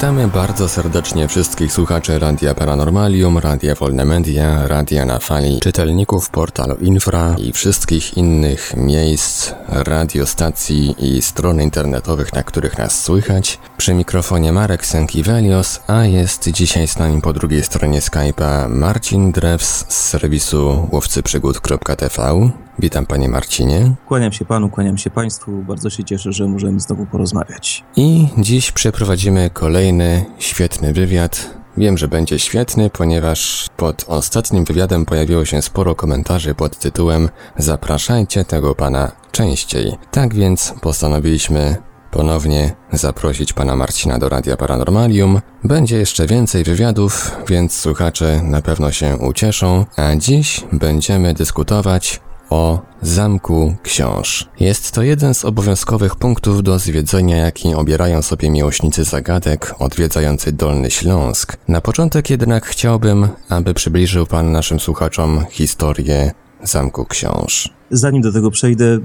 Witamy bardzo serdecznie wszystkich słuchaczy Radia Paranormalium, Radia Wolne Media, Radia na Fali, czytelników portalu Infra i wszystkich innych miejsc, radiostacji i stron internetowych, na których nas słychać. Przy mikrofonie Marek Sękiewelios, a jest dzisiaj z nami po drugiej stronie Skype'a Marcin Drews z serwisu łowcyprzygód.tv. Witam panie Marcinie. Kłaniam się panu, kłaniam się państwu. Bardzo się cieszę, że możemy znowu porozmawiać. I dziś przeprowadzimy kolejny świetny wywiad. Wiem, że będzie świetny, ponieważ pod ostatnim wywiadem pojawiło się sporo komentarzy pod tytułem Zapraszajcie tego pana częściej. Tak więc postanowiliśmy ponownie zaprosić pana Marcina do Radia Paranormalium. Będzie jeszcze więcej wywiadów, więc słuchacze na pewno się ucieszą, a dziś będziemy dyskutować o Zamku Książ. Jest to jeden z obowiązkowych punktów do zwiedzenia, jaki obierają sobie miłośnicy zagadek odwiedzający Dolny Śląsk. Na początek jednak chciałbym, aby przybliżył Pan naszym słuchaczom historię Zamku Książ. Zanim do tego przejdę,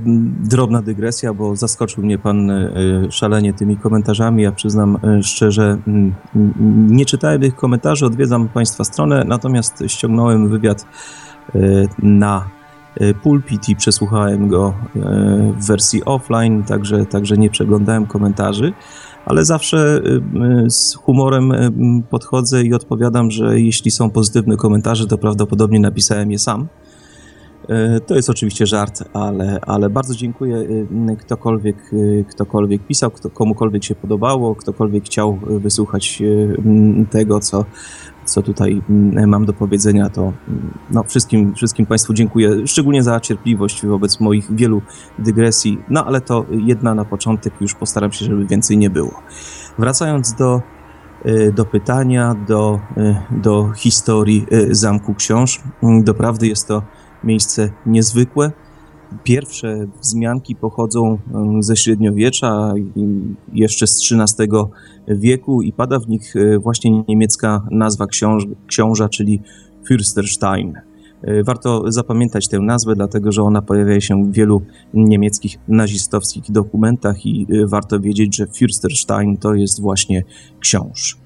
drobna dygresja, bo zaskoczył mnie pan e, szalenie tymi komentarzami. Ja przyznam e, szczerze, nie czytałem tych komentarzy, odwiedzam państwa stronę, natomiast ściągnąłem wywiad e, na pulpit i przesłuchałem go e, w wersji offline, także, także nie przeglądałem komentarzy, ale zawsze e, z humorem podchodzę i odpowiadam, że jeśli są pozytywne komentarze, to prawdopodobnie napisałem je sam. To jest oczywiście żart, ale, ale bardzo dziękuję ktokolwiek, ktokolwiek pisał, kto, komukolwiek się podobało, ktokolwiek chciał wysłuchać tego, co, co tutaj mm, mam do powiedzenia, to mm, no, wszystkim, wszystkim Państwu dziękuję, szczególnie za cierpliwość wobec moich wielu dygresji, no ale to jedna na początek, już postaram się, żeby więcej nie było. Wracając do, y, do pytania, do, y, do historii y, Zamku Książ, mm, doprawdy jest to miejsce niezwykłe, Pierwsze wzmianki pochodzą ze średniowiecza, jeszcze z XIII wieku i pada w nich e, właśnie niemiecka nazwa książ książa, czyli Fürsterstein. E, warto zapamiętać tę nazwę, dlatego że ona pojawia się w wielu niemieckich nazistowskich dokumentach i e, warto wiedzieć, że Fürsterstein to jest właśnie książ.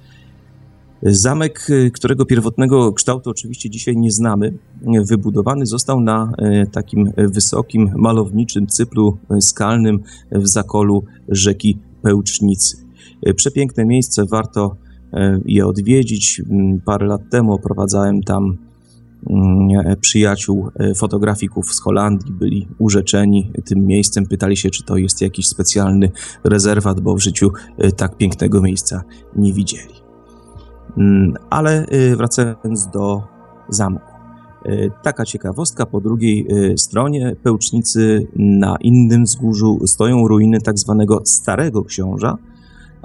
Zamek, którego pierwotnego kształtu oczywiście dzisiaj nie znamy, wybudowany został na takim wysokim, malowniczym cyplu skalnym w zakolu rzeki Pełcznicy. Y, przepiękne miejsce, warto je odwiedzić. Mm, parę lat temu oprowadzałem tam mm, przyjaciół fotografików z Holandii, byli urzeczeni tym miejscem, pytali się, czy to jest jakiś specjalny rezerwat, bo w życiu tak pięknego miejsca nie widzieli. Mm, ale y, wracając do zamku. Y, taka ciekawostka, po drugiej y, stronie Pełcznicy na innym wzgórzu stoją ruiny tak zwanego Starego Książa,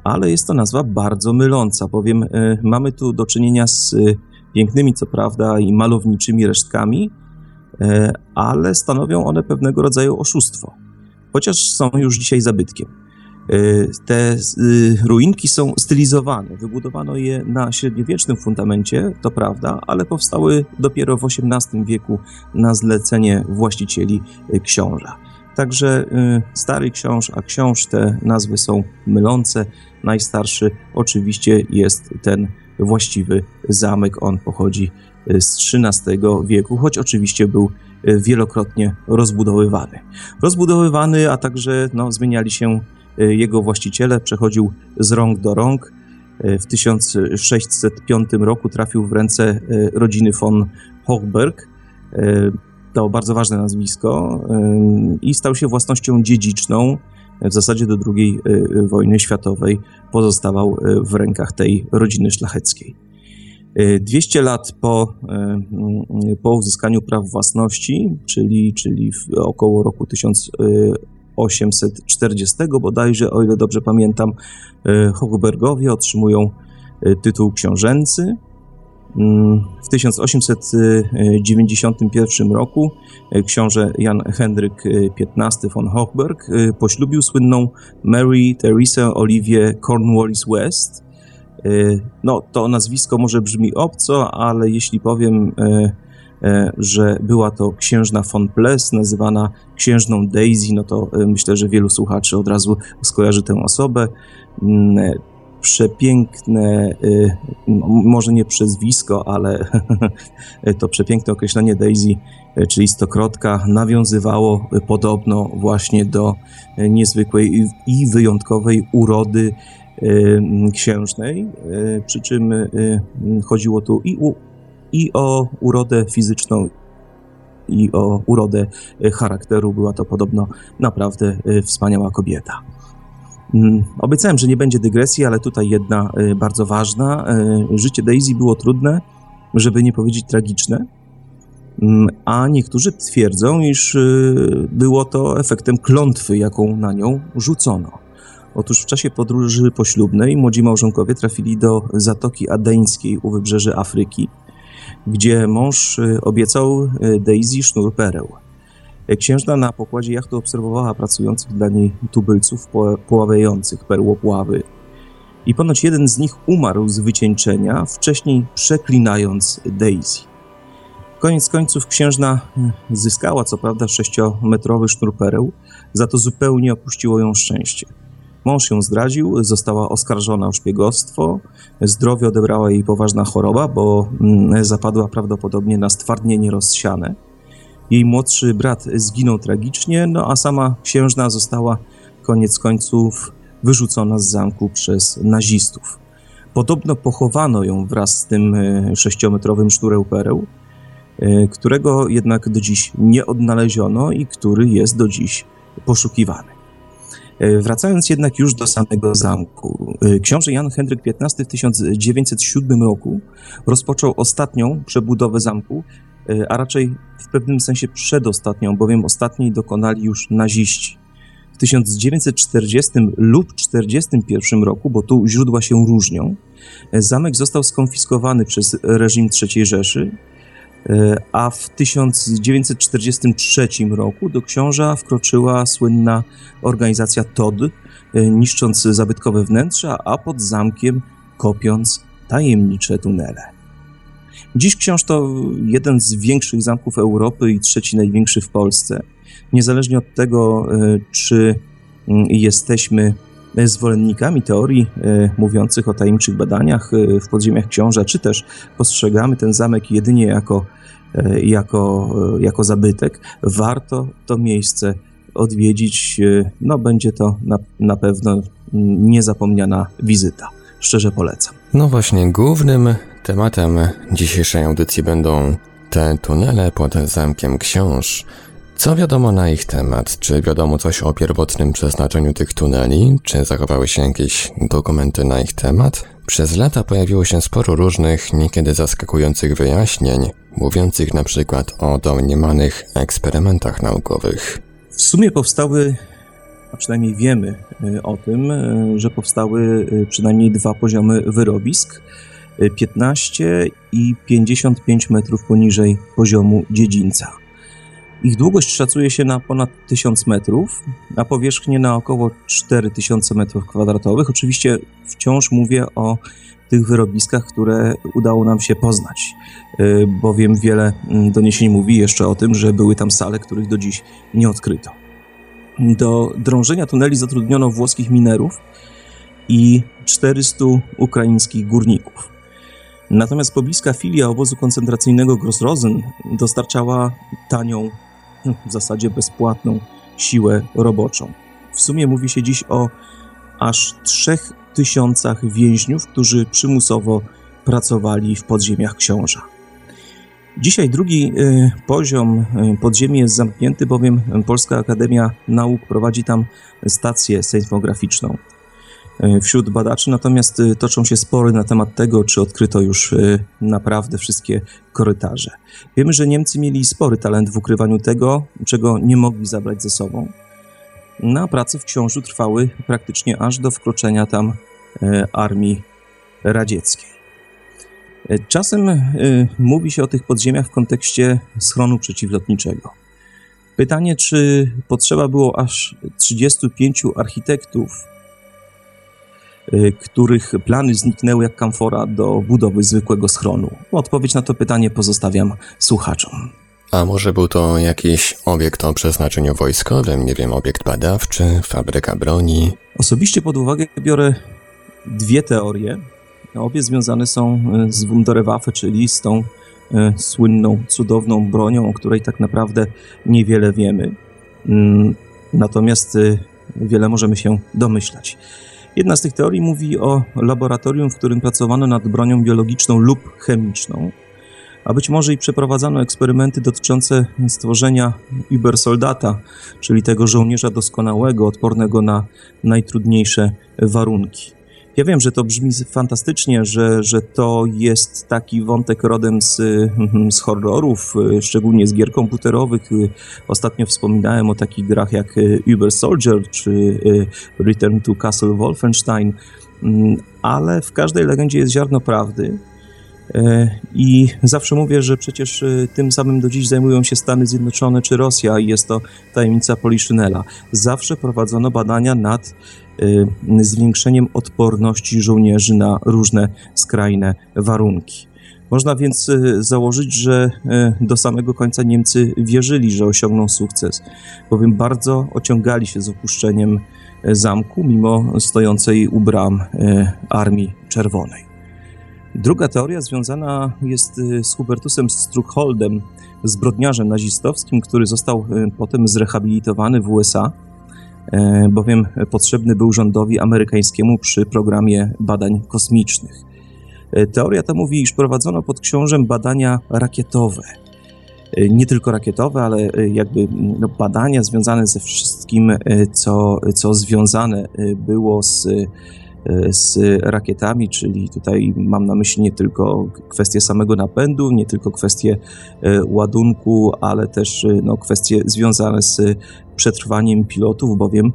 ale jest to nazwa bardzo myląca, bowiem mamy tu do czynienia z pięknymi, co prawda, i malowniczymi resztkami, ale stanowią one pewnego rodzaju oszustwo, chociaż są już dzisiaj zabytkiem. Te ruinki są stylizowane. Wybudowano je na średniowiecznym fundamencie, to prawda, ale powstały dopiero w XVIII wieku na zlecenie właścicieli książa. Także stary książ, a książ te nazwy są mylące. Najstarszy oczywiście jest ten właściwy zamek. On pochodzi z XIII wieku, choć oczywiście był wielokrotnie rozbudowywany. Rozbudowywany, a także no, zmieniali się Y, jego właściciele, przechodził z rąk do rąk. Y, w 1605 roku trafił w ręce y, rodziny von Hochberg. To bardzo ważne nazwisko i stał się własnością dziedziczną. W zasadzie do II wojny światowej pozostawał w rękach tej rodziny szlacheckiej. 200 lat po, po uzyskaniu praw własności, czyli, czyli około roku 1000 840 bodajże, o ile dobrze pamiętam, Hochbergowie otrzymują tytuł książęcy. Mm, w 1891 roku e, książę Jan Henryk XV von Hochberg poślubił słynną Mary Theresa Olivier Cornwallis West. No, to nazwisko może brzmi obco, ale jeśli powiem, że była to księżna von Ples, nazywana księżną Daisy, no to myślę, że wielu słuchaczy od razu skojarzy tę osobę. Przepiękne, może nie przezwisko, ale to przepiękne określenie Daisy, czyli stokrotka, nawiązywało podobno właśnie do niezwykłej i wyjątkowej urody księżnej, przy czym chodziło tu i, u, i o urodę fizyczną, i o urodę charakteru. Była to podobno naprawdę wspaniała kobieta. Mm, obiecałem, że nie będzie dygresji, ale tutaj jedna y, bardzo ważna. Y, życie Daisy było trudne, żeby nie powiedzieć tragiczne, mm, a niektórzy twierdzą, iż y, było to efektem klątwy, jaką na nią rzucono. Otóż w czasie podróży poślubnej młodzi małżonkowie trafili do Zatoki Adeńskiej u wybrzeży Afryki, gdzie mąż obiecał Daisy sznur pereł. Księżna na pokładzie jachtu obserwowała pracujących dla niej tubylców poławiających perłopławy. I ponoć jeden z nich umarł z wycieńczenia, wcześniej przeklinając Daisy. Koniec końców księżna hmm, zyskała co prawda sześciometrowy sznur pereł, za to zupełnie opuściło ją szczęście. Mąż ją zdradził, została oskarżona o szpiegostwo, zdrowie odebrała jej poważna choroba, bo hmm, zapadła prawdopodobnie na stwardnienie rozsiane. Jej młodszy brat zginął tragicznie, no a sama księżna została koniec końców wyrzucona z zamku przez nazistów. Podobno pochowano ją wraz z tym e, sześciometrowym sznurem pereł, e, którego jednak do dziś nie odnaleziono i który jest do dziś poszukiwany. E, wracając jednak już do samego zamku, książę Jan Henryk XV w 1907 roku rozpoczął ostatnią przebudowę zamku, a raczej w pewnym sensie przedostatnią, bowiem ostatniej dokonali już naziści. W 1940 lub 1941 roku, bo tu źródła się różnią, e, zamek został skonfiskowany przez reżim III Rzeszy, e, a w 1943 roku do książa wkroczyła słynna organizacja TOD, niszcząc zabytkowe wnętrza, a pod zamkiem kopiąc tajemnicze tunele. Dziś książ to jeden z większych zamków Europy i trzeci największy w Polsce. Niezależnie od tego, e, czy mm, jesteśmy zwolennikami teorii e, mówiących o tajemniczych badaniach e, w podziemiach książa, czy też postrzegamy ten zamek jedynie jako, jako, jako zabytek, warto to miejsce odwiedzić. No, będzie to na, na pewno mm, niezapomniana wizyta. Szczerze polecam. No właśnie, głównym Tematem dzisiejszej audycji będą te tunele pod zamkiem książ. Co wiadomo na ich temat? Czy wiadomo coś o pierwotnym przeznaczeniu tych tuneli? Czy zachowały się jakieś dokumenty na ich temat? Przez lata pojawiło się sporo różnych, niekiedy zaskakujących wyjaśnień, mówiących na przykład o domniemanych eksperymentach naukowych. W sumie powstały, a przynajmniej wiemy y, o tym, y, że powstały y, przynajmniej dwa poziomy wyrobisk – 15 i 55 metrów poniżej poziomu dziedzińca. Ich długość szacuje się na ponad 1000 metrów, a powierzchnię na około 4000 metrów kwadratowych. Oczywiście wciąż mówię o tych wyrobiskach, które udało nam się poznać, y, bowiem wiele mm, doniesień mówi jeszcze o tym, że były tam sale, których do dziś nie odkryto. Do drążenia tuneli zatrudniono włoskich minerów i 400 ukraińskich górników. Natomiast pobliska filia obozu koncentracyjnego Grossrosen dostarczała tanią, w zasadzie bezpłatną siłę roboczą. W sumie mówi się dziś o aż trzech tysiącach więźniów, którzy przymusowo pracowali w podziemiach książa. Dzisiaj drugi y, poziom y, podziemi jest zamknięty, bowiem Polska Akademia Nauk prowadzi tam stację sejsmograficzną. E, wśród badaczy, natomiast e, toczą się spory na temat tego, czy odkryto już e, naprawdę wszystkie korytarze. Wiemy, że Niemcy mieli spory talent w ukrywaniu tego, czego nie mogli zabrać ze sobą. Na prace w książu trwały praktycznie aż do wkroczenia tam armii radzieckiej. Czasem mówi się o tych podziemiach w kontekście schronu przeciwlotniczego. Pytanie, czy potrzeba było aż 35 architektów, których plany zniknęły jak kamfora do budowy zwykłego schronu? Odpowiedź na to pytanie pozostawiam słuchaczom. A może był to jakiś obiekt o przeznaczeniu wojskowym, nie wiem, obiekt badawczy, fabryka broni? Osobiście pod uwagę biorę dwie teorie. Obie związane są z Wunderwaffe, czyli z tą słynną, cudowną bronią, o której tak naprawdę niewiele wiemy. Mm, natomiast wiele możemy się domyślać. Jedna z tych teorii mówi o laboratorium, w którym pracowano nad bronią biologiczną lub chemiczną, a być może i przeprowadzano eksperymenty dotyczące stworzenia Übersoldata, czyli tego żołnierza doskonałego, odpornego na najtrudniejsze warunki. Ja wiem, że to brzmi fantastycznie, że, że to jest taki wątek rodem z, z horrorów, szczególnie z gier komputerowych. Ostatnio wspominałem o takich grach jak Uber Soldier czy Return to Castle Wolfenstein, mm, ale w każdej legendzie jest ziarno prawdy. E, I zawsze mówię, że przecież e, tym samym do dziś zajmują się Stany Zjednoczone czy Rosja i jest to tajemnica Poliszynela. Zawsze prowadzono badania nad e, zwiększeniem odporności żołnierzy na różne skrajne warunki. Można więc założyć, że do samego końca Niemcy wierzyli, że osiągną sukces, bowiem bardzo ociągali się z opuszczeniem zamku, mimo stojącej u bram Armii Czerwonej. Druga teoria związana jest y, z Hubertusem Struckholdem, zbrodniarzem nazistowskim, który został y, potem zrehabilitowany w USA, y, bowiem potrzebny był rządowi amerykańskiemu przy programie badań kosmicznych. Teoria ta mówi, iż prowadzono pod książem badania rakietowe. Nie tylko rakietowe, ale jakby no, badania związane ze wszystkim, co, co związane było z E, z rakietami, czyli tutaj mam na myśli nie tylko kwestię samego napędu, nie tylko kwestię e, ładunku, ale też e, no, kwestie związane z przetrwaniem pilotów, bowiem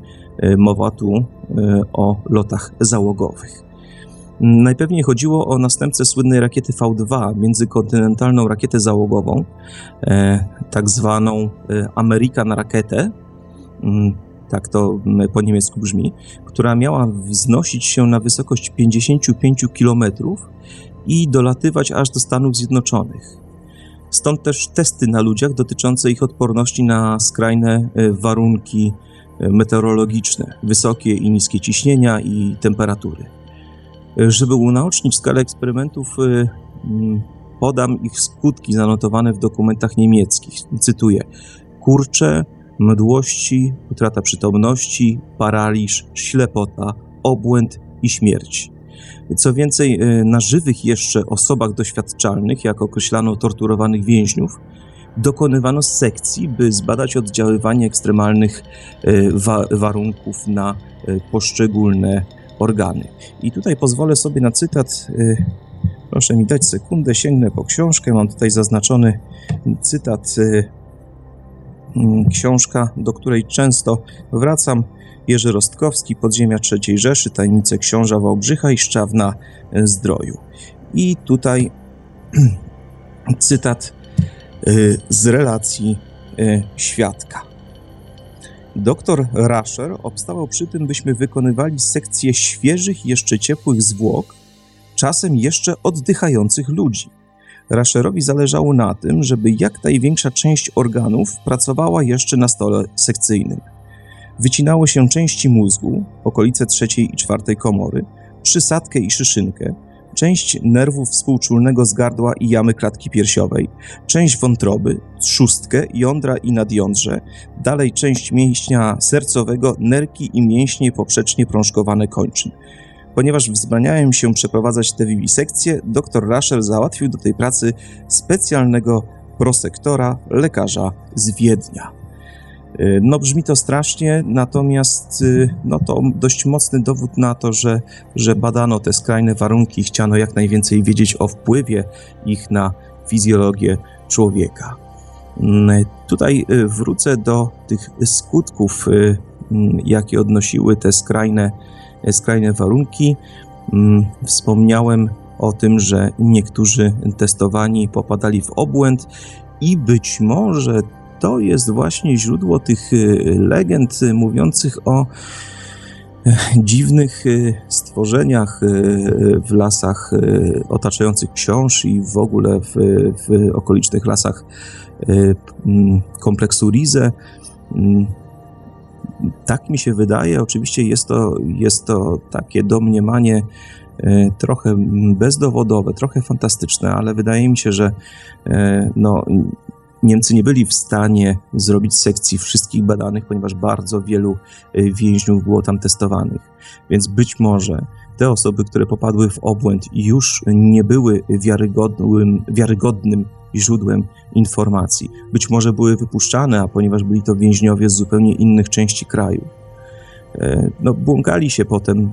mowa tu o lotach załogowych. Najpewniej chodziło o następcę słynnej rakiety V2, międzykontynentalną rakietę załogową, tak zwaną American Raketę, mm, tak to po niemiecku brzmi, która miała wznosić się na wysokość 55 km i dolatywać aż do Stanów Zjednoczonych. Stąd też testy na ludziach dotyczące ich odporności na skrajne e, warunki e, meteorologiczne, wysokie i niskie ciśnienia i temperatury. E, żeby unaocznić skalę eksperymentów, podam ich skutki zanotowane w dokumentach niemieckich. Cytuję: kurcze, mdłości, utrata przytomności, paraliż, ślepota, obłęd i śmierć. Co więcej, e, na żywych jeszcze osobach doświadczalnych, jak określano torturowanych więźniów, dokonywano sekcji, by zbadać oddziaływanie ekstremalnych e, wa warunków na e, poszczególne organy. I tutaj pozwolę sobie na cytat. Proszę mi dać sekundę, sięgnę po książkę. Mam tutaj zaznaczony cytat książka, do której często wracam. Jerzy Rostkowski, Podziemia III Rzeszy, Tajemnice Książa Wałbrzycha i Szczawna Zdroju. I tutaj cytat y, z relacji y, świadka. Doktor Rasher obstawał przy tym, byśmy wykonywali sekcję świeżych, jeszcze ciepłych zwłok, czasem jeszcze oddychających ludzi. Rasherowi zależało na tym, żeby jak największa część organów pracowała jeszcze na stole sekcyjnym. Wycinało się części mózgu, okolice trzeciej i czwartej komory, przysadkę i szyszynkę, część nerwów współczulnego z gardła i jamy klatki piersiowej, część wątroby, trzustkę, jądra i nadjądrze, dalej część mięśnia sercowego, nerki i mięśnie poprzecznie prążkowane kończyn. Ponieważ wzbraniałem się przeprowadzać te wiwisekcje, dr Rasher załatwił do tej pracy specjalnego prosektora, lekarza z Wiednia. Y, no brzmi to strasznie, natomiast y, no to dość mocny dowód na to, że, że badano te skrajne warunki chciano jak najwięcej wiedzieć o wpływie ich na fizjologię człowieka. Mm, tutaj y, wrócę do tych skutków, mm, jakie odnosiły te skrajne skrajne warunki. Mm, wspomniałem o tym, że niektórzy testowani popadali w obłęd i być może to jest właśnie źródło tych y, legend mówiących o e, dziwnych stworzeniach w lasach otaczających książ i w ogóle w, w okolicznych lasach kompleksu Rize. Tak mi się wydaje. Oczywiście jest to, jest to takie domniemanie trochę bezdowodowe, trochę fantastyczne, ale wydaje mi się, że no, Niemcy nie byli w stanie zrobić sekcji wszystkich badanych, ponieważ bardzo wielu więźniów było tam testowanych. Więc być może te osoby, które popadły w obłęd już nie były wiarygodnym, wiarygodnym źródłem informacji, być może były wypuszczane, a ponieważ byli to więźniowie z zupełnie innych części kraju, e, no, błąkali się potem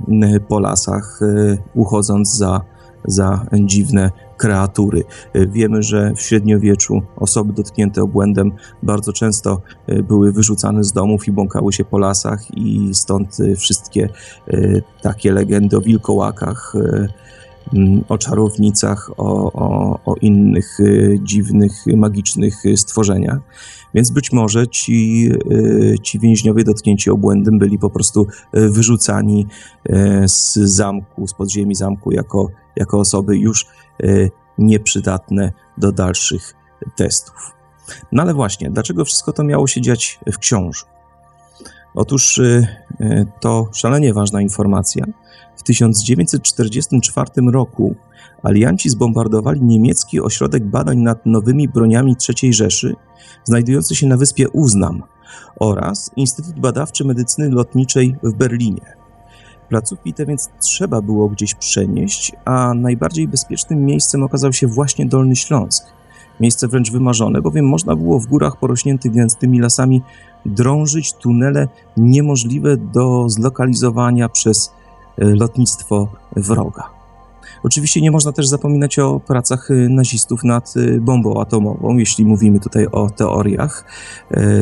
po lasach, e, uchodząc za, za dziwne kreatury. E, wiemy, że w średniowieczu osoby dotknięte obłędem bardzo często były wyrzucane z domów i błąkały się po lasach i stąd wszystkie takie legendy o wilkołakach, o czarownicach, o, o, o innych dziwnych, magicznych stworzeniach. Więc być może ci, ci więźniowie dotknięci obłędem byli po prostu wyrzucani z zamku, z podziemi zamku jako, jako osoby już Y, nieprzydatne do dalszych testów. No ale właśnie, dlaczego wszystko to miało się dziać w książu? Otóż y, y, to szalenie ważna informacja. W 1944 roku alianci zbombardowali niemiecki ośrodek badań nad nowymi broniami III Rzeszy, znajdujący się na wyspie Uznam, oraz Instytut Badawczy Medycyny Lotniczej w Berlinie. Placówki te więc trzeba było gdzieś przenieść, a najbardziej bezpiecznym miejscem okazał się właśnie Dolny Śląsk. Miejsce wręcz wymarzone, bowiem można było w górach porośniętych gęstymi lasami drążyć tunele niemożliwe do zlokalizowania przez lotnictwo wroga. Oczywiście nie można też zapominać o pracach y, nazistów nad y, bombą atomową, jeśli mówimy tutaj o teoriach.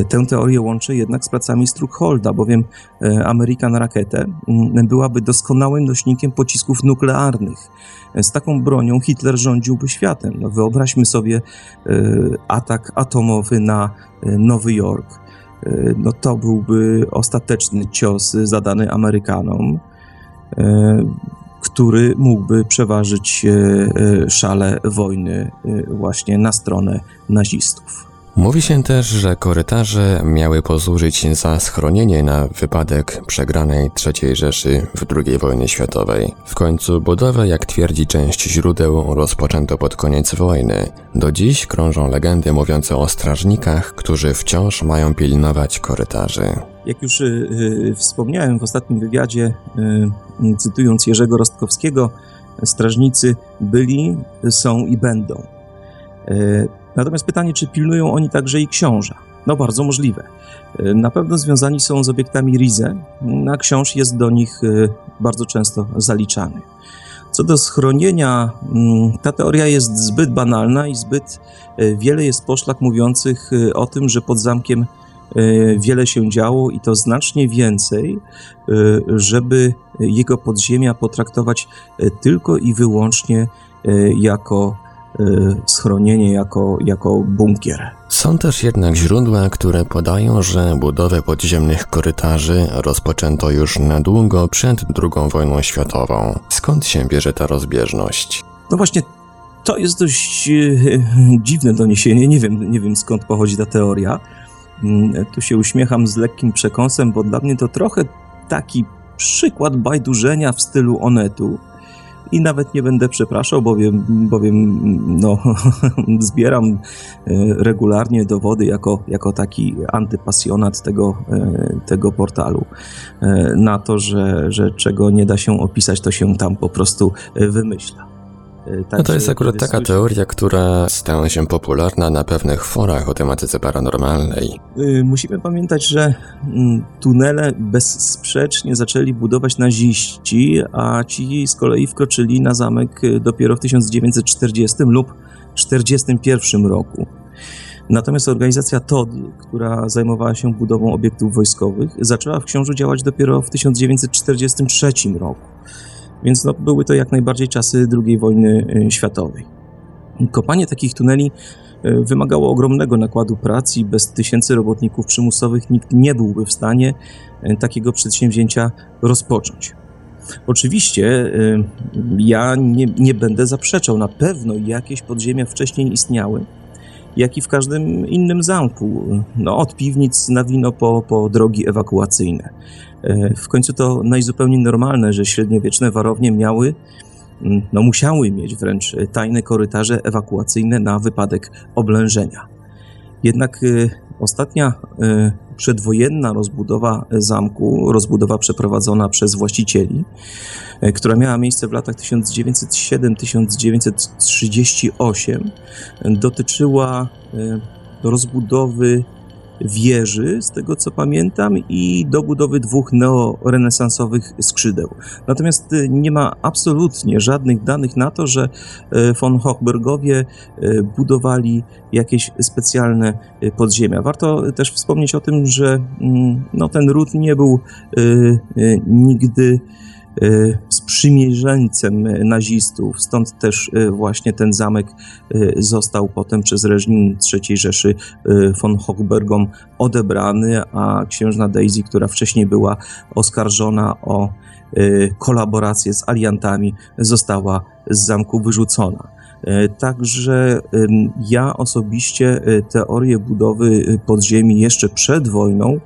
Tę teorię łączę jednak z pracami Struckholda, bowiem American Rakietę mm, byłaby doskonałym nośnikiem pocisków nuklearnych. Z taką bronią Hitler rządziłby światem. No, wyobraźmy sobie atak atomowy na Nowy Jork. No to byłby ostateczny cios zadany Amerykanom który mógłby przeważyć e, e, szale wojny e, właśnie na stronę nazistów. Mówi się też, że korytarze miały posłużyć za schronienie na wypadek przegranej III Rzeszy w II wojnie światowej. W końcu budowę, jak twierdzi część źródeł, rozpoczęto pod koniec wojny. Do dziś krążą legendy mówiące o strażnikach, którzy wciąż mają pilnować korytarzy. Jak już y, y, wspomniałem w ostatnim wywiadzie, y, cytując Jerzego Rostkowskiego, strażnicy byli, są i będą. Natomiast pytanie, czy pilnują oni także i książa? No bardzo możliwe. Na pewno związani są z obiektami Rize, a książ jest do nich bardzo często zaliczany. Co do schronienia, mm, ta teoria jest zbyt banalna i zbyt wiele jest poszlak mówiących o tym, że pod zamkiem E, wiele się działo i to znacznie więcej, e, żeby jego podziemia potraktować e, tylko i wyłącznie jako schronienie, jako, jako bunkier. Są też jednak źródła, które podają, że budowę podziemnych korytarzy rozpoczęto już na długo przed II wojną światową. Skąd się bierze ta rozbieżność? No właśnie, to jest dość dziwne doniesienie. Nie wiem, nie wiem skąd pochodzi ta teoria. Mm, tu się uśmiecham z lekkim przekąsem, bo dla mnie to trochę taki przykład bajdurzenia w stylu Onetu. I nawet nie będę przepraszał, bowiem, bowiem no, zbieram e, regularnie dowody jako, jako taki antypasjonat tego, e, tego portalu e, na to, że, że czego nie da się opisać, to się tam po prostu wymyśla. Tak, no to jest akurat taka teoria, która stała się popularna na pewnych forach o tematyce paranormalnej. Y, musimy pamiętać, że mm, tunele bezsprzecznie zaczęli budować naziści, a ci z kolei wkroczyli na zamek y, dopiero w 1940 lub 1941 roku. Natomiast organizacja TOD, która zajmowała się budową obiektów wojskowych, zaczęła w Książu działać dopiero w 1943 roku. Więc no, były to jak najbardziej czasy II wojny y, światowej. Kopanie takich tuneli y, wymagało ogromnego nakładu pracy i bez tysięcy robotników przymusowych nikt nie byłby w stanie y, takiego przedsięwzięcia rozpocząć. Oczywiście ja nie, nie będę zaprzeczał, na pewno jakieś podziemia wcześniej istniały jak i w każdym innym zamku. No, od piwnic na wino po, po drogi ewakuacyjne. E, w końcu to najzupełniej normalne, że średniowieczne warownie miały, mm, no musiały mieć wręcz tajne korytarze ewakuacyjne na wypadek oblężenia. Jednak e, ostatnia e, przedwojenna rozbudowa zamku, rozbudowa przeprowadzona przez właścicieli, która miała miejsce w latach 1907-1938, dotyczyła rozbudowy wieży, z tego co pamiętam, i dobudowy dwóch neorenesansowych skrzydeł. Natomiast y, nie ma absolutnie żadnych danych na to, że y, von Hochbergowie y, budowali jakieś specjalne podziemia. Warto też wspomnieć o tym, że mm, no, ten ród nie był nigdy sprzymierzeńcem nazistów. Stąd też y, właśnie ten zamek y, został potem przez reżim III Rzeszy von Hochbergom odebrany, a księżna Daisy, która wcześniej była oskarżona o kolaborację z aliantami, została z zamku wyrzucona. Także ja osobiście teorię budowy podziemi jeszcze przed wojną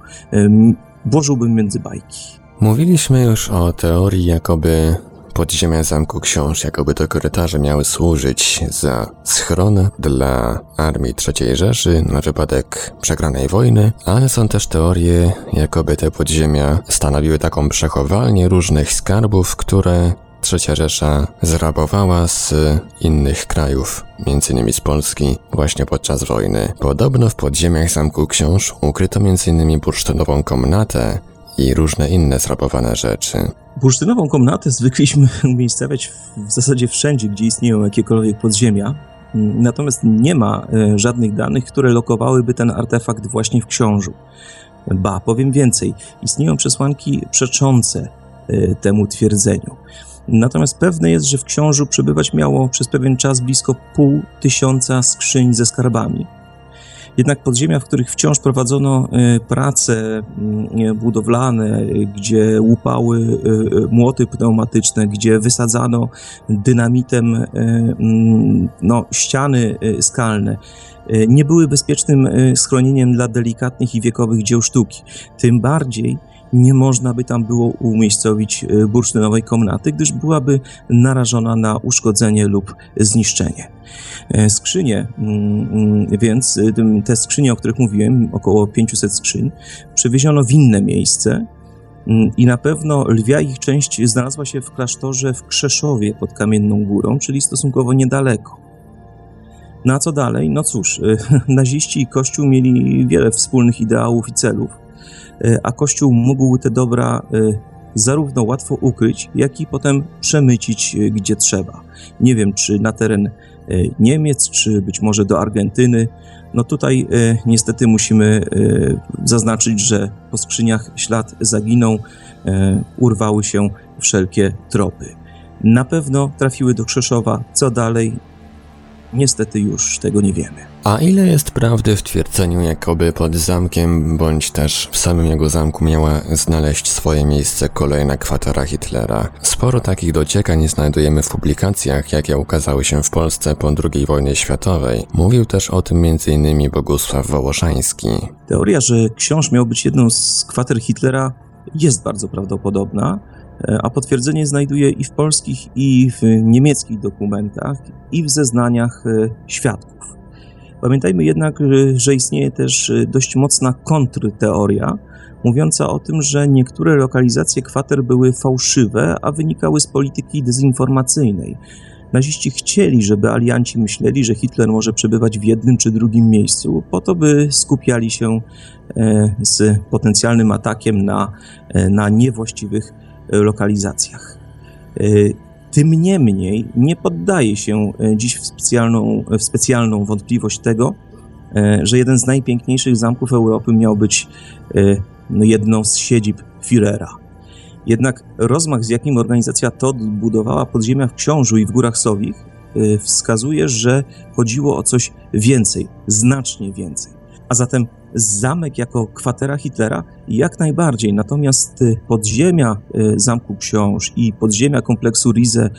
włożyłbym między bajki. Mówiliśmy już o teorii, jakoby podziemia Zamku Książ, jakoby te korytarze miały służyć za schron dla armii III Rzeszy na wypadek przegranej wojny, ale są też teorie, jakoby te podziemia stanowiły taką przechowalnię różnych skarbów, które Trzecia Rzesza zrabowała z innych krajów, m.in. z Polski, właśnie podczas wojny. Podobno w podziemiach Zamku Książ ukryto m.in. bursztynową komnatę, i różne inne zrabowane rzeczy. Bursztynową komnatę zwykliśmy umiejscawiać w zasadzie wszędzie, gdzie istnieją jakiekolwiek podziemia. Natomiast nie ma e, żadnych danych, które lokowałyby ten artefakt właśnie w książu. Ba, powiem więcej, istnieją przesłanki przeczące e, temu twierdzeniu. Natomiast pewne jest, że w książu przebywać miało przez pewien czas blisko pół tysiąca skrzyń ze skarbami. Jednak podziemia, w których wciąż prowadzono e, prace mm, budowlane, gdzie łupały e, młoty pneumatyczne, gdzie wysadzano dynamitem e, mm, no, ściany skalne, nie były bezpiecznym schronieniem dla delikatnych i wiekowych dzieł sztuki. Tym bardziej nie można by tam było umiejscowić bursztynowej komnaty, gdyż byłaby narażona na uszkodzenie lub zniszczenie. E, skrzynie, mm, mm, więc y, te skrzynie, o których mówiłem, około 500 skrzyń, przewieziono w inne miejsce mm, i na pewno lwia ich część znalazła się w klasztorze w Krzeszowie pod Kamienną Górą, czyli stosunkowo niedaleko. No a co dalej? No cóż, naziści i Kościół mieli wiele wspólnych ideałów i celów, a Kościół mógł te dobra zarówno łatwo ukryć, jak i potem przemycić gdzie trzeba. Nie wiem, czy na teren E, Niemiec, czy być może do Argentyny. No tutaj e, niestety musimy e, zaznaczyć, że po skrzyniach ślad zaginął, urwały się wszelkie tropy. Na pewno trafiły do Krzeszowa. Co dalej? Niestety już tego nie wiemy. A ile jest prawdy w twierdzeniu, jakoby pod zamkiem, bądź też w samym jego zamku miała znaleźć swoje miejsce kolejna kwatera Hitlera? Sporo takich dociekań znajdujemy w publikacjach, jakie ukazały się w Polsce po II wojnie światowej. Mówił też o tym m.in. Bogusław Wołoszański. Teoria, że książ miał być jedną z kwater Hitlera jest bardzo prawdopodobna, a potwierdzenie znajduje i w polskich, i w niemieckich dokumentach, i w zeznaniach e, świadków. Pamiętajmy jednak, że istnieje też dość mocna kontrteoria, mówiąca o tym, że niektóre lokalizacje kwater były fałszywe, a wynikały z polityki dezinformacyjnej. Naziści chcieli, żeby alianci myśleli, że Hitler może przebywać w jednym czy drugim miejscu, po to, by skupiali się e, z potencjalnym atakiem na, e, na niewłaściwych e, lokalizacjach. Tym niemniej nie poddaje się e, dziś w specjalną, w specjalną wątpliwość tego, e, że jeden z najpiękniejszych zamków Europy miał być e, no, jedną z siedzib Führera. Jednak rozmach, z jakim organizacja TOD budowała podziemia w Książu i w Górach Sowich, wskazuje, że chodziło o coś więcej, znacznie więcej. A zatem zamek jako kwatera Hitlera? Jak najbardziej, natomiast y, podziemia y, Zamku Książ i podziemia kompleksu Rize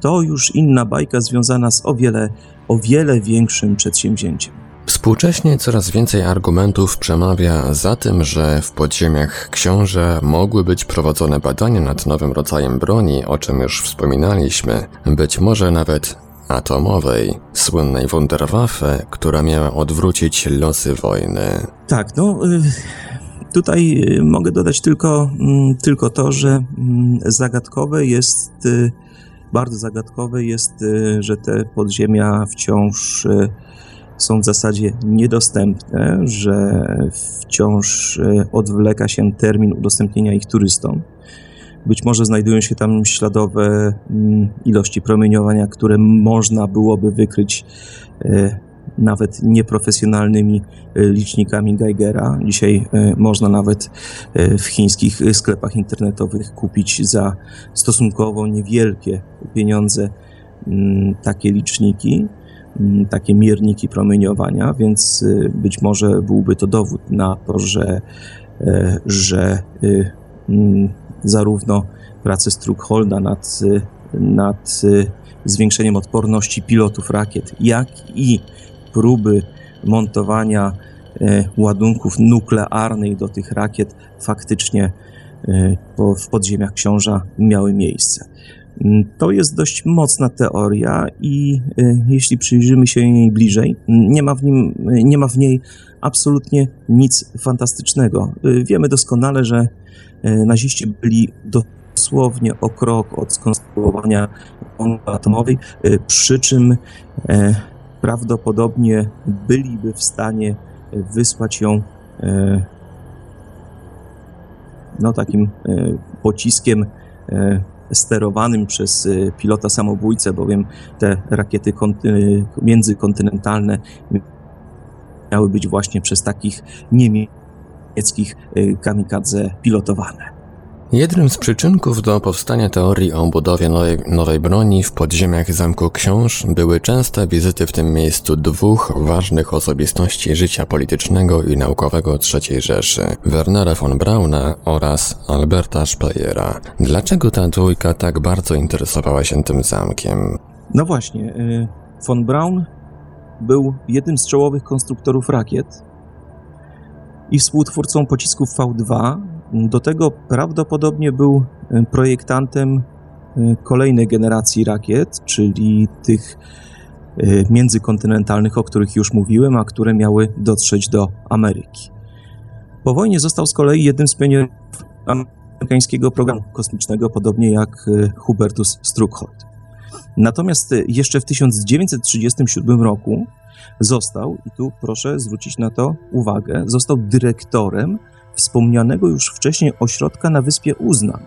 to już inna bajka związana z o wiele, o wiele większym przedsięwzięciem. Współcześnie coraz więcej argumentów przemawia za tym, że w podziemiach książę mogły być prowadzone badania nad nowym rodzajem broni, o czym już wspominaliśmy, być może nawet atomowej, słynnej Wunderwaffe, która miała odwrócić losy wojny. Tak, no y, tutaj y, mogę dodać tylko, mm, tylko to, że mm, zagadkowe jest, y, bardzo zagadkowe jest, że te podziemia wciąż są w zasadzie niedostępne, że wciąż odwleka się termin udostępnienia ich turystom. Być może znajdują się tam śladowe mm, ilości promieniowania, które można byłoby wykryć e, nawet nieprofesjonalnymi e, licznikami Geigera. Dzisiaj e, można nawet w chińskich sklepach internetowych kupić za stosunkowo niewielkie pieniądze mm, takie liczniki, mm, takie mierniki promieniowania, więc być może byłby to dowód na to, że, że zarówno prace Struckholda nad, nad zwiększeniem odporności pilotów rakiet, jak i próby montowania e, ładunków nuklearnych do tych rakiet faktycznie e, w podziemiach książa miały miejsce. To jest dość mocna teoria i e, jeśli przyjrzymy się jej bliżej, nie ma w, nim, nie ma w niej absolutnie nic fantastycznego. Wiemy doskonale, że E, naziści byli dosłownie o krok od skonstruowania bomby atomowej, e, przy czym e, prawdopodobnie byliby w stanie wysłać ją no, takim pociskiem sterowanym przez pilota samobójcę, bowiem te rakiety międzykontynentalne miały być właśnie przez takich niemieckich niemieckich y, kamikadze pilotowane. Jednym z przyczynków do powstania teorii o budowie nowej, nowej, broni w podziemiach Zamku Książ były częste wizyty w tym miejscu dwóch ważnych osobistości życia politycznego i naukowego III Rzeszy, Wernera von Brauna oraz Alberta Speyera. Dlaczego ta dwójka tak bardzo interesowała się tym zamkiem? No właśnie, y, von Braun był jednym z czołowych konstruktorów rakiet, i współtwórcą pocisków V2. Do tego prawdopodobnie był e, projektantem e, kolejnej generacji rakiet, czyli tych e, międzykontynentalnych, o których już mówiłem, a które miały dotrzeć do Ameryki. Po wojnie został z kolei jednym z pionierów amerykańskiego programu kosmicznego, podobnie jak Hubertus Struckhold. Natomiast jeszcze w 1937 roku Został, i tu proszę zwrócić na to uwagę, został dyrektorem wspomnianego już wcześniej ośrodka na wyspie Uznan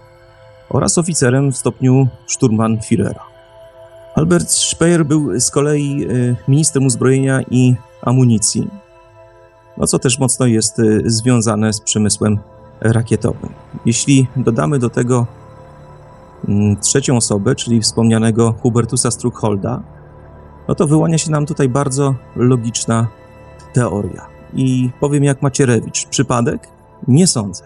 oraz oficerem w stopniu Sturmbannführera. Albert Speyer był z kolei e, ministrem uzbrojenia i amunicji, no co też mocno jest e, związane z przemysłem rakietowym. Jeśli dodamy do tego mm, trzecią osobę, czyli wspomnianego Hubertusa Struckholda, no to wyłania się nam tutaj bardzo logiczna teoria. I powiem jak Macierewicz, przypadek? Nie sądzę.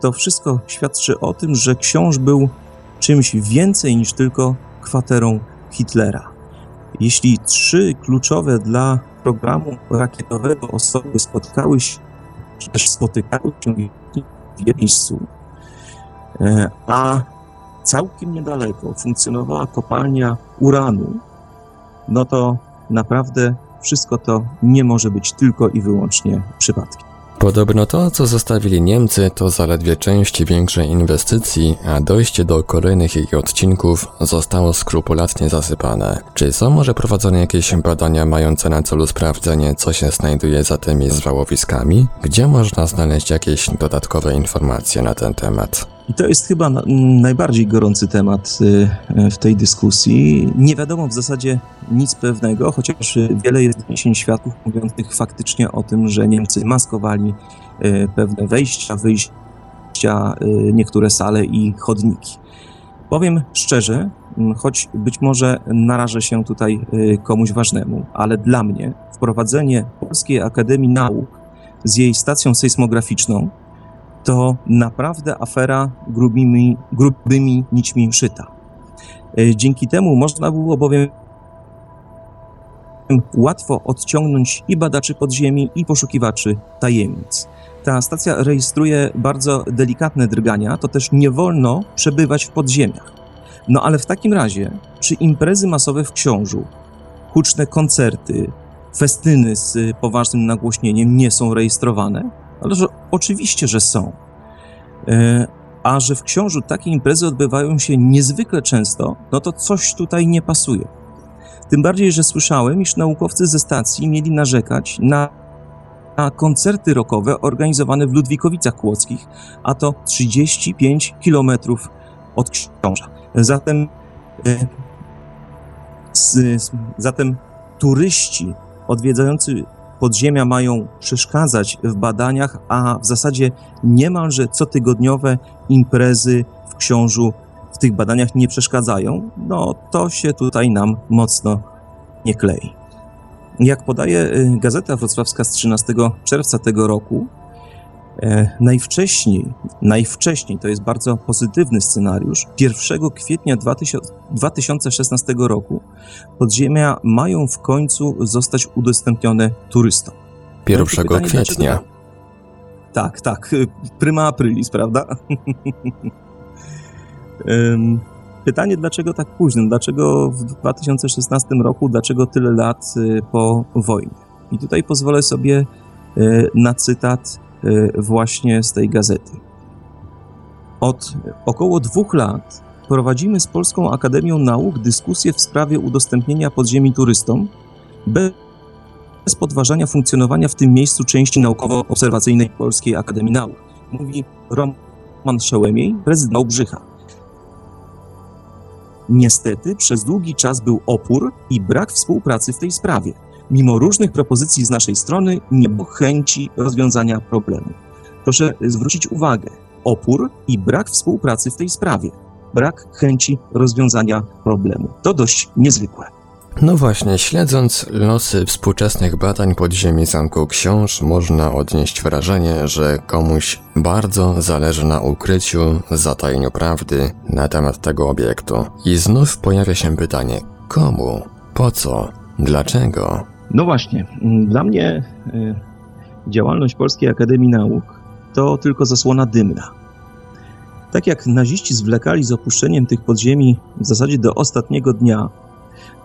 To wszystko świadczy o tym, że książ był czymś więcej niż tylko kwaterą Hitlera. Jeśli trzy kluczowe dla programu rakietowego osoby spotkały się, czy też spotykały się w miejscu, e, a całkiem niedaleko funkcjonowała kopalnia uranu, no to naprawdę wszystko to nie może być tylko i wyłącznie przypadkiem. Podobno to, co zostawili Niemcy, to zaledwie część większej inwestycji, a dojście do kolejnych jej odcinków zostało skrupulatnie zasypane. Czy są może prowadzone jakieś badania mające na celu sprawdzenie, co się znajduje za tymi zwałowiskami? Gdzie można znaleźć jakieś dodatkowe informacje na ten temat? I to jest chyba najbardziej gorący temat y, y, w tej dyskusji. Nie wiadomo w zasadzie nic pewnego, chociaż wiele jest doniesień świadków mówiących faktycznie o tym, że Niemcy maskowali y, pewne wejścia, wyjścia, niektóre sale i chodniki. Powiem szczerze, choć być może narażę się tutaj komuś ważnemu, ale dla mnie wprowadzenie Polskiej Akademii Nauk z jej stacją sejsmograficzną to naprawdę afera grubymi, grubymi nićmi szyta. E, dzięki temu można było bowiem łatwo odciągnąć i badaczy podziemi, i poszukiwaczy tajemnic. Ta stacja rejestruje bardzo delikatne drgania, to też nie wolno przebywać w podziemiach. No ale w takim razie, czy imprezy masowe w Książu, huczne koncerty, festyny z poważnym nagłośnieniem nie są rejestrowane? Ale że oczywiście, że są. E, a że w Książu takie imprezy odbywają się niezwykle często, no to coś tutaj nie pasuje. Tym bardziej, że słyszałem, iż naukowcy ze stacji mieli narzekać na, na koncerty rockowe organizowane w Ludwikowicach Kłodzkich, a to 35 kilometrów od Książa. Zatem, e, z, zatem turyści odwiedzający podziemia mają przeszkadzać w badaniach, a w zasadzie niemalże cotygodniowe imprezy w książu w tych badaniach nie przeszkadzają, no to się tutaj nam mocno nie klei. Jak podaje y, Gazeta Wrocławska z 13 czerwca tego roku, najwcześniej, najwcześniej, to jest bardzo pozytywny scenariusz, 1 kwietnia 2016 roku podziemia mają w końcu zostać udostępnione turystom. 1 no pytanie, kwietnia. Dlaczego... Tak, tak, prima aprilis, prawda? Pytanie, dlaczego tak późno? Dlaczego w 2016 roku? Dlaczego tyle lat y, po wojnie? I tutaj pozwolę sobie na cytat właśnie z tej gazety. Od około dwóch lat prowadzimy z Polską Akademią Nauk dyskusję w sprawie udostępnienia podziemi turystom bez podważania funkcjonowania w tym miejscu części naukowo-obserwacyjnej Polskiej Akademii Nauk. Mówi Roman Szełemiej, prezydent Małbrzycha. Niestety przez długi czas był opór i brak współpracy w tej sprawie. Mimo różnych propozycji z naszej strony nie było chęci rozwiązania problemu. Proszę zwrócić uwagę, opór i brak współpracy w tej sprawie. Brak chęci rozwiązania problemu. To dość niezwykłe. No właśnie, śledząc losy współczesnych badań podziemi Zamku Książ, można odnieść wrażenie, że komuś bardzo zależy na ukryciu, zatajeniu prawdy na temat tego obiektu. I znów pojawia się pytanie, komu, po co, dlaczego? No właśnie, dla mnie y, działalność Polskiej Akademii Nauk to tylko zasłona dymna. Tak jak naziści zwlekali z opuszczeniem tych podziemi w zasadzie do ostatniego dnia,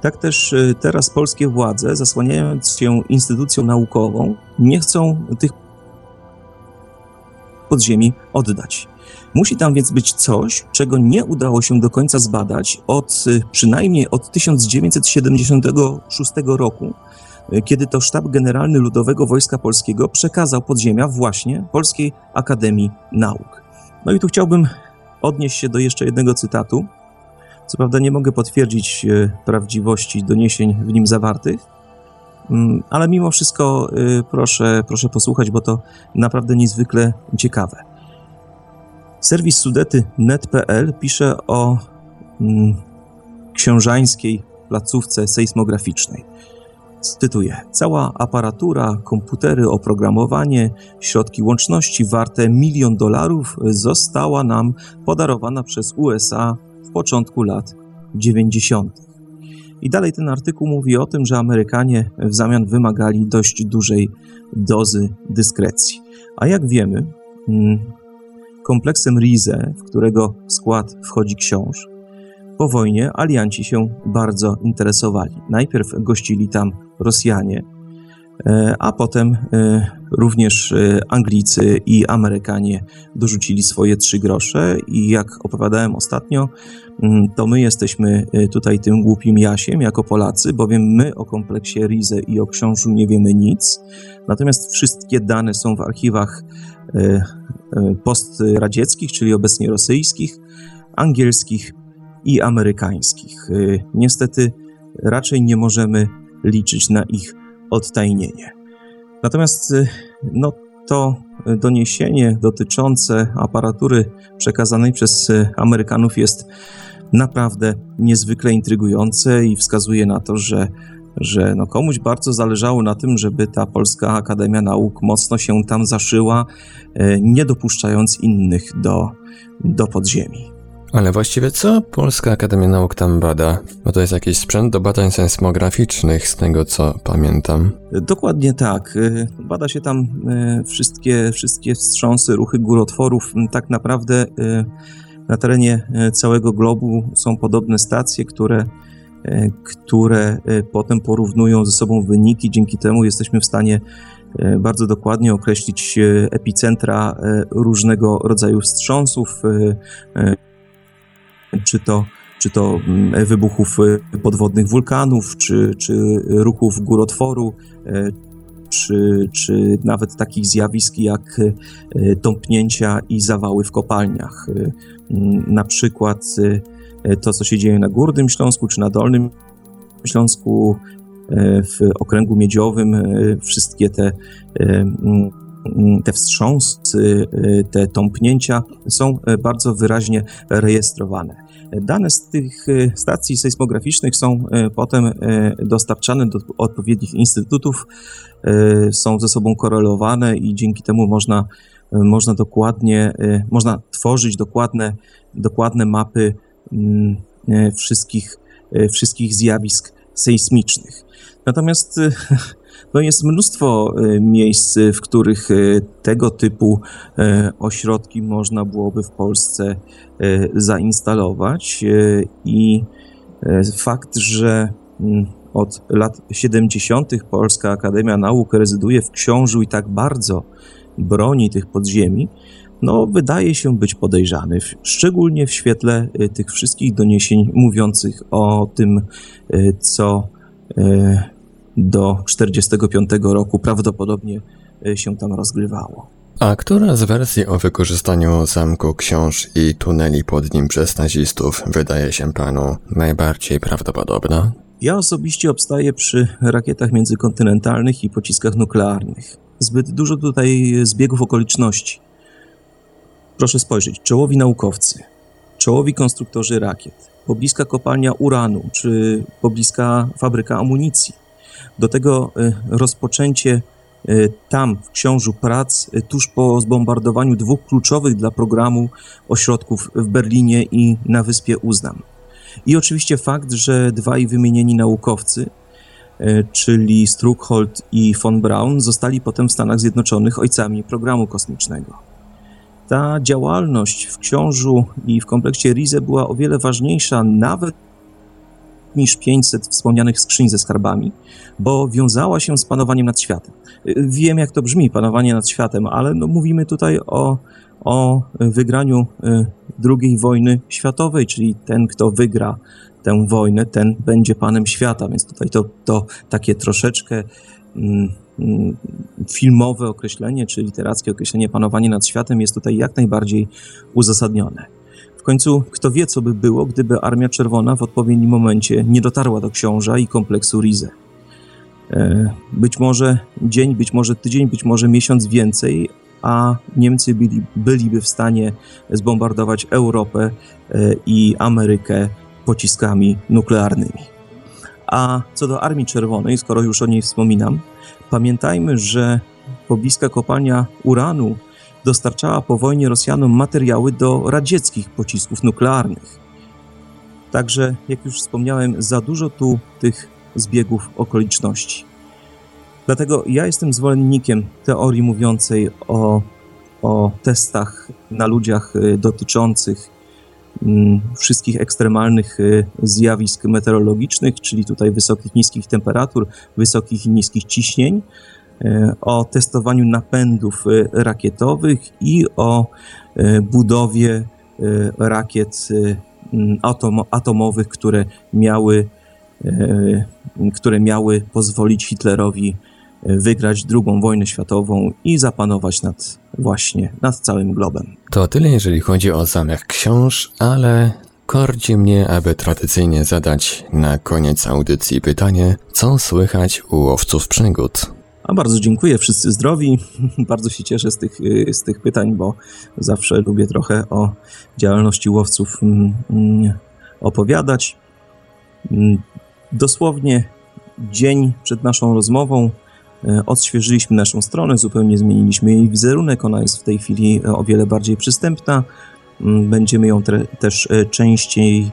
tak też y, teraz polskie władze, zasłaniając się instytucją naukową, nie chcą tych podziemi oddać. Musi tam więc być coś, czego nie udało się do końca zbadać od y, przynajmniej od 1976 roku, kiedy to Sztab Generalny Ludowego Wojska Polskiego przekazał podziemia właśnie Polskiej Akademii Nauk. No i tu chciałbym odnieść się do jeszcze jednego cytatu, co prawda nie mogę potwierdzić e, prawdziwości doniesień w nim zawartych, mm, ale mimo wszystko e, proszę, proszę posłuchać, bo to naprawdę niezwykle ciekawe. Serwis sudety.net.pl pisze o mm, książańskiej placówce sejsmograficznej. Cytuję: Cała aparatura, komputery, oprogramowanie, środki łączności warte milion dolarów została nam podarowana przez USA w początku lat 90. I dalej ten artykuł mówi o tym, że Amerykanie w zamian wymagali dość dużej dozy dyskrecji. A jak wiemy, mm, kompleksem Rize, w którego skład wchodzi książ, po wojnie alianci się bardzo interesowali. Najpierw gościli tam Rosjanie, E, a potem e, również e, Anglicy i Amerykanie dorzucili swoje trzy grosze i jak opowiadałem ostatnio, mm, to my jesteśmy tutaj tym głupim jasiem jako Polacy, bowiem my o kompleksie Rize i o książu nie wiemy nic, natomiast wszystkie dane są w archiwach postradzieckich, czyli obecnie rosyjskich, angielskich i amerykańskich. Niestety raczej nie możemy liczyć na ich odtajnienie. Natomiast y, no, to doniesienie dotyczące aparatury przekazanej przez y, Amerykanów jest naprawdę niezwykle intrygujące i wskazuje na to, że, że no komuś bardzo zależało na tym, żeby ta Polska Akademia Nauk mocno się tam zaszyła, y, nie dopuszczając innych do, do podziemi. Ale właściwie co Polska Akademia Nauk tam bada? Bo to jest jakiś sprzęt do badań sejsmograficznych, z tego co pamiętam. Dokładnie tak. Bada się tam wszystkie, wszystkie wstrząsy, ruchy górotworów. Tak naprawdę na terenie całego globu są podobne stacje, które które potem porównują ze sobą wyniki. Dzięki temu jesteśmy w stanie bardzo dokładnie określić epicentra różnego rodzaju wstrząsów, czy to, czy to mm, wybuchów podwodnych wulkanów, czy, czy ruchów górotworu, czy, czy nawet takich zjawisk jak tąpnięcia i zawały w kopalniach. Na przykład E, to, co się dzieje na Górnym Śląsku czy na Dolnym Śląsku, e, w okręgu miedziowym, e, wszystkie te, mm, te wstrząsy, te tąpnięcia są bardzo wyraźnie rejestrowane. Dane z tych stacji sejsmograficznych są potem dostarczane do odpowiednich instytutów, są ze sobą korelowane i dzięki temu można, można dokładnie, można tworzyć dokładne, dokładne mapy Mm, e, wszystkich, e, wszystkich zjawisk sejsmicznych. Natomiast e, no jest mnóstwo miejsc, w których tego typu ośrodki można byłoby w Polsce zainstalować i fakt, że mm, od lat 70. Polska Akademia Nauk rezyduje w Książu i tak bardzo broni tych podziemi, no, wydaje się być podejrzany, szczególnie w świetle tych wszystkich doniesień mówiących o tym, co do 1945 roku prawdopodobnie się tam rozgrywało. A która z wersji o wykorzystaniu zamku książ i tuneli pod nim przez nazistów wydaje się panu najbardziej prawdopodobna? Ja osobiście obstaję przy rakietach międzykontynentalnych i pociskach nuklearnych. Zbyt dużo tutaj zbiegów okoliczności. Proszę spojrzeć, czołowi naukowcy, czołowi konstruktorzy rakiet, pobliska kopalnia uranu czy pobliska fabryka amunicji. Do tego y, rozpoczęcie y, tam w książu prac y, tuż po zbombardowaniu dwóch kluczowych dla programu ośrodków w Berlinie i na wyspie Uznam. I oczywiście fakt, że dwaj wymienieni naukowcy, czyli Struckhold i von Braun, zostali potem w Stanach Zjednoczonych ojcami programu kosmicznego ta działalność w Książu i w kompleksie Rize była o wiele ważniejsza nawet niż 500 wspomnianych skrzyń ze skarbami, bo wiązała się z panowaniem nad światem. Wiem, jak to brzmi, panowanie nad światem, ale no, mówimy tutaj o, o wygraniu y, II wojny światowej, czyli ten, kto wygra tę wojnę, ten będzie panem świata, więc tutaj to, to takie troszeczkę mm, Mm, filmowe określenie, czy literackie określenie panowanie nad światem jest tutaj jak najbardziej uzasadnione. Końcu, kto wie, co by było, gdyby Armia Czerwona w odpowiednim momencie nie dotarła do książa i kompleksu Rize. E, być może dzień, być może tydzień, być może miesiąc więcej, a Niemcy byli, byliby w stanie zbombardować Europę e, i Amerykę pociskami nuklearnymi. A co do Armii Czerwonej, skoro już o niej wspominam, Pamiętajmy, że pobliska kopalnia uranu dostarczała po wojnie Rosjanom materiały do radzieckich pocisków nuklearnych. Także, jak już wspomniałem, za dużo tu tych zbiegów okoliczności. Dlatego ja jestem zwolennikiem teorii mówiącej o, o testach na ludziach y, dotyczących mm, wszystkich ekstremalnych y, zjawisk meteorologicznych, czyli tutaj wysokich, niskich temperatur, wysokich i niskich ciśnień, o testowaniu napędów y, rakietowych i o budowie rakiet atomowych, które miały, które miały pozwolić Hitlerowi wygrać drugą wojnę światową i zapanować nad właśnie nad całym globem. To tyle, jeżeli chodzi o zamek książ, ale kordzi mnie, aby tradycyjnie zadać na koniec audycji pytanie, co słychać u łowców przygód. A bardzo dziękuję, wszyscy zdrowi. bardzo się cieszę z tych, z tych pytań, bo zawsze lubię trochę o działalności łowców mm, mm, opowiadać. Mm, dosłownie dzień przed naszą rozmową E, odświeżyliśmy naszą stronę, zupełnie zmieniliśmy jej wizerunek. Ona jest w tej chwili e, o wiele bardziej przystępna. Będziemy ją te, też częściej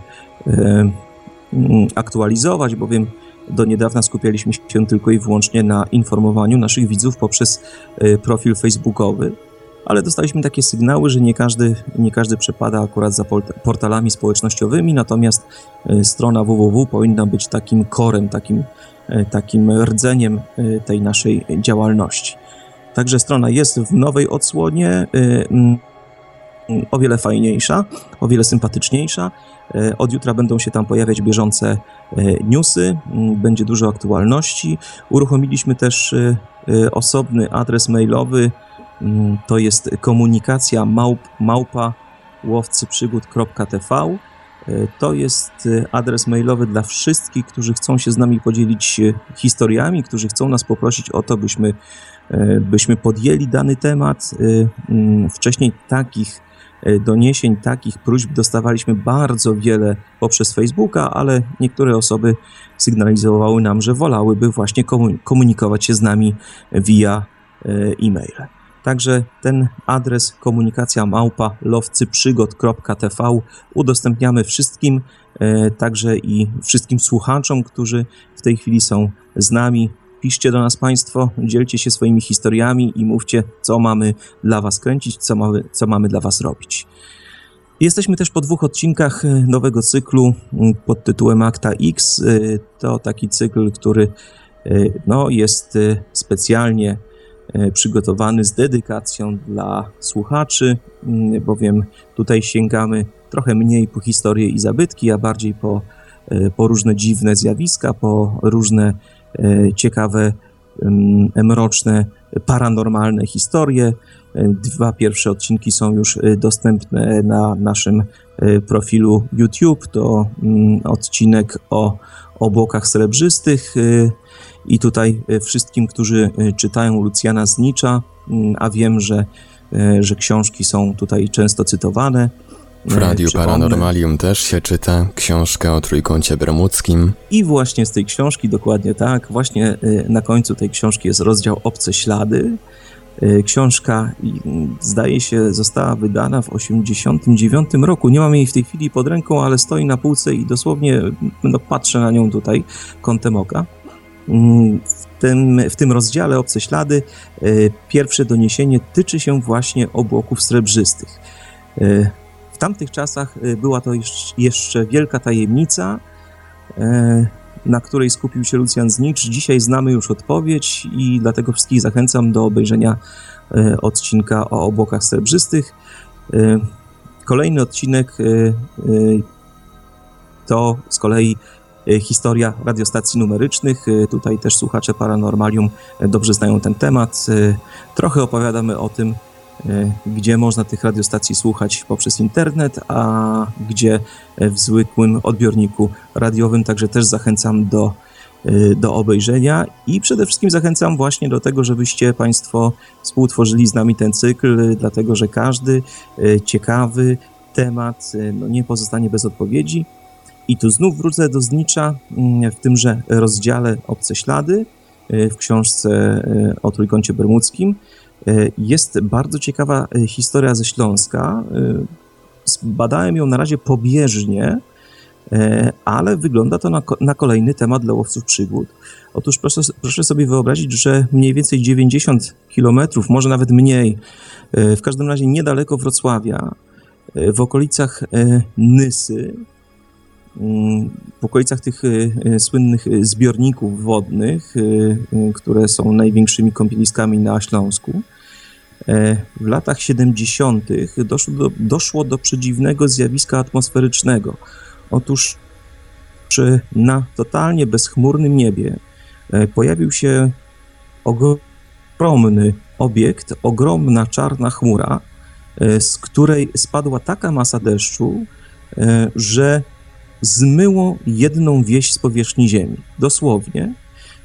aktualizować, bowiem do niedawna skupialiśmy się tylko i wyłącznie na informowaniu naszych widzów poprzez profil facebookowy ale dostaliśmy takie sygnały, że nie każdy, nie każdy przepada akurat za portalami społecznościowymi, natomiast e, strona www powinna być takim korem, takim, e, takim rdzeniem e, tej naszej działalności. Także strona jest w nowej odsłonie, o wiele fajniejsza, o wiele sympatyczniejsza. Od jutra będą się tam pojawiać bieżące newsy, będzie dużo aktualności. Uruchomiliśmy też osobny adres mailowy to jest komunikacja małp, małpa łowcyprzygód.tv. E, to jest e, adres mailowy dla wszystkich, którzy chcą się z nami podzielić e, historiami, którzy chcą nas poprosić o to, byśmy, byśmy podjęli dany temat. Wcześniej takich doniesień, takich próśb dostawaliśmy bardzo wiele poprzez Facebooka, ale niektóre osoby sygnalizowały nam, że wolałyby właśnie komunikować się z nami via e-mail. Także ten adres komunikacja małpa lowcyprzygod.tv udostępniamy wszystkim, e, także i wszystkim słuchaczom, którzy w tej chwili są z nami. Piszcie do nas Państwo, dzielcie się swoimi historiami i mówcie, co mamy dla Was kręcić, co mamy, co mamy dla Was robić. Jesteśmy też po dwóch odcinkach e, nowego cyklu pod tytułem Akta X. E, to taki cykl, który no, jest specjalnie przygotowany z dedykacją dla słuchaczy, bowiem tutaj sięgamy trochę mniej po historie i zabytki, a bardziej po, po różne dziwne zjawiska, po różne ciekawe, mm, mroczne, paranormalne historie. Dwa pierwsze odcinki są już dostępne na naszym profilu YouTube. To mm, odcinek o obłokach srebrzystych i tutaj e, wszystkim, którzy e, czytają Lucjana Znicza, mm, a wiem, że, e, że książki są tutaj często cytowane. W Radiu Paranormalium też się czyta książkę o Trójkącie Bermudzkim. I właśnie z tej książki, dokładnie tak, właśnie na końcu tej książki jest rozdział Obce Ślady. Książka, mm, zdaje się, została wydana w 1989 roku. Nie mam jej w tej chwili pod ręką, ale stoi na półce i dosłownie no, patrzę na nią tutaj kątem oka. W tym, w tym rozdziale Obce Ślady e, pierwsze doniesienie tyczy się właśnie obłoków srebrzystych. E, w tamtych czasach e, była to jeszcze wielka tajemnica, na której skupił się Lucjan Znicz. Dzisiaj znamy już odpowiedź i dlatego wszystkich zachęcam do obejrzenia odcinka o obłokach srebrzystych. Kolejny odcinek to z kolei E, historia radiostacji numerycznych. E, tutaj też słuchacze Paranormalium e, dobrze znają ten temat. Trochę opowiadamy o tym, gdzie można tych radiostacji słuchać poprzez internet, a gdzie w zwykłym odbiorniku radiowym. Także też zachęcam do, do obejrzenia i przede wszystkim zachęcam właśnie do tego, żebyście Państwo współtworzyli z nami ten cykl, dlatego że każdy ciekawy temat no, nie pozostanie bez odpowiedzi. I tu znów wrócę do Znicza mm, w tymże rozdziale Obce Ślady e, w książce e, o Trójkącie Bermudzkim. E, jest bardzo ciekawa historia ze Śląska. Badałem ją na razie pobieżnie, ale wygląda to na, na kolejny temat dla łowców przygód. Otóż proszę, proszę sobie wyobrazić, że mniej więcej 90 kilometrów, może nawet mniej, w każdym razie niedaleko Wrocławia, w okolicach Nysy, w okolicach tych y, y, słynnych zbiorników wodnych, y, które są największymi kąpieliskami na Śląsku, e, w latach 70. Doszło do, doszło do przedziwnego zjawiska atmosferycznego. Otóż przy, na totalnie bezchmurnym niebie e, pojawił się ogromny obiekt, ogromna czarna chmura, e, z której spadła taka masa deszczu, że zmyło jedną wieś z powierzchni ziemi. Dosłownie.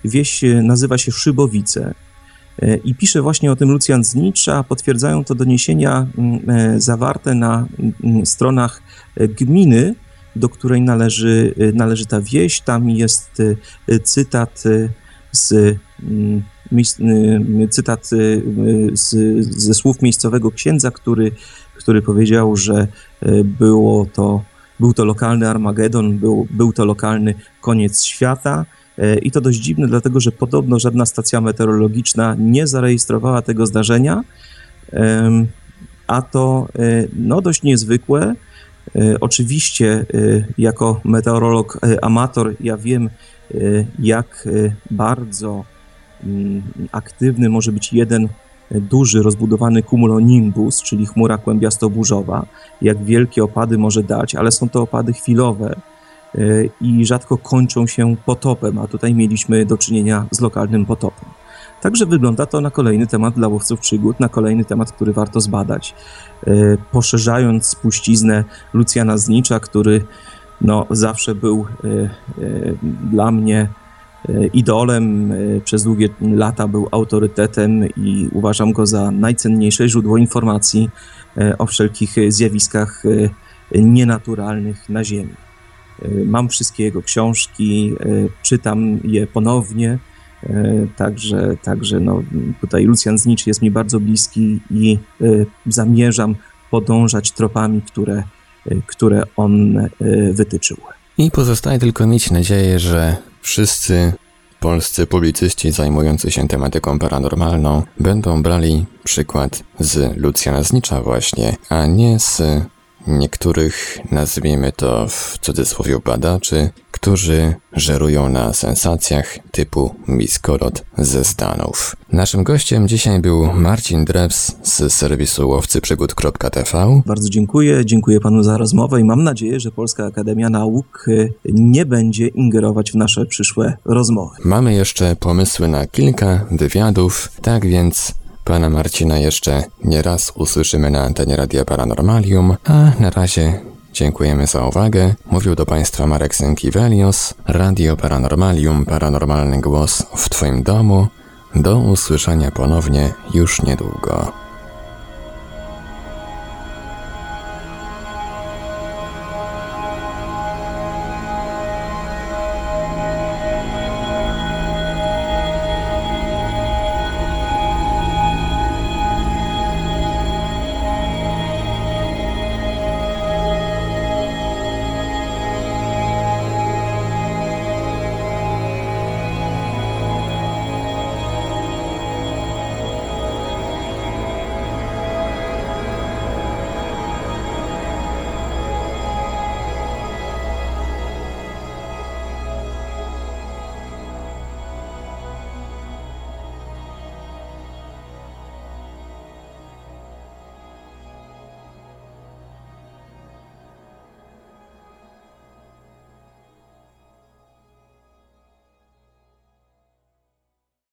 Wieś e, nazywa się Szybowice. E, I pisze właśnie o tym Lucjan Znicza, potwierdzają to doniesienia e, zawarte na stronach gminy, do której należy, należy ta wieś. Tam jest cytat z cytat z, ze słów miejscowego księdza, który który powiedział, że było to, był to lokalny Armagedon, był, był to lokalny koniec świata. I to dość dziwne, dlatego że podobno żadna stacja meteorologiczna nie zarejestrowała tego zdarzenia, a to no, dość niezwykłe. Oczywiście, jako meteorolog amator, ja wiem, jak bardzo mm, aktywny może być jeden duży, rozbudowany cumulonimbus, czyli chmura kłębiasto-burzowa, jak wielkie opady może dać, ale są to opady chwilowe e, i rzadko kończą się potopem, a tutaj mieliśmy do czynienia z lokalnym potopem. Także wygląda to na kolejny temat dla łowców przygód, na kolejny temat, który warto zbadać, e, poszerzając spuściznę Lucjana Znicza, który no, zawsze był e, dla mnie idolem, e, przez długie lata był autorytetem i uważam go za najcenniejsze źródło informacji e, o wszelkich zjawiskach nienaturalnych na Ziemi. Mam wszystkie jego książki, czytam je ponownie, także, także no, tutaj Lucjan Znicz jest mi bardzo bliski i zamierzam podążać tropami, które, które on wytyczył. I pozostaje tylko mieć nadzieję, że wszyscy polscy publicyści zajmujący się tematyką paranormalną będą brali przykład z Lucjana Znicza właśnie, a nie z niektórych, nazwijmy to w cudzysłowie badaczy, którzy żerują na sensacjach typu Miskolot ze Stanów. Naszym gościem dzisiaj był Marcin Drebs z serwisu łowcyprzygód.tv. Bardzo dziękuję, dziękuję panu za rozmowę i mam nadzieję, że Polska Akademia Nauk y, nie będzie ingerować w nasze przyszłe rozmowy. Mamy jeszcze pomysły na kilka wywiadów, tak więc Pana Marcina jeszcze nie raz usłyszymy na antenie Radia Paranormalium, a na razie dziękujemy za uwagę. Mówił do Państwa Marek Sękiewelios, Radio Paranormalium, paranormalny głos w Twoim domu. Do usłyszenia ponownie już niedługo.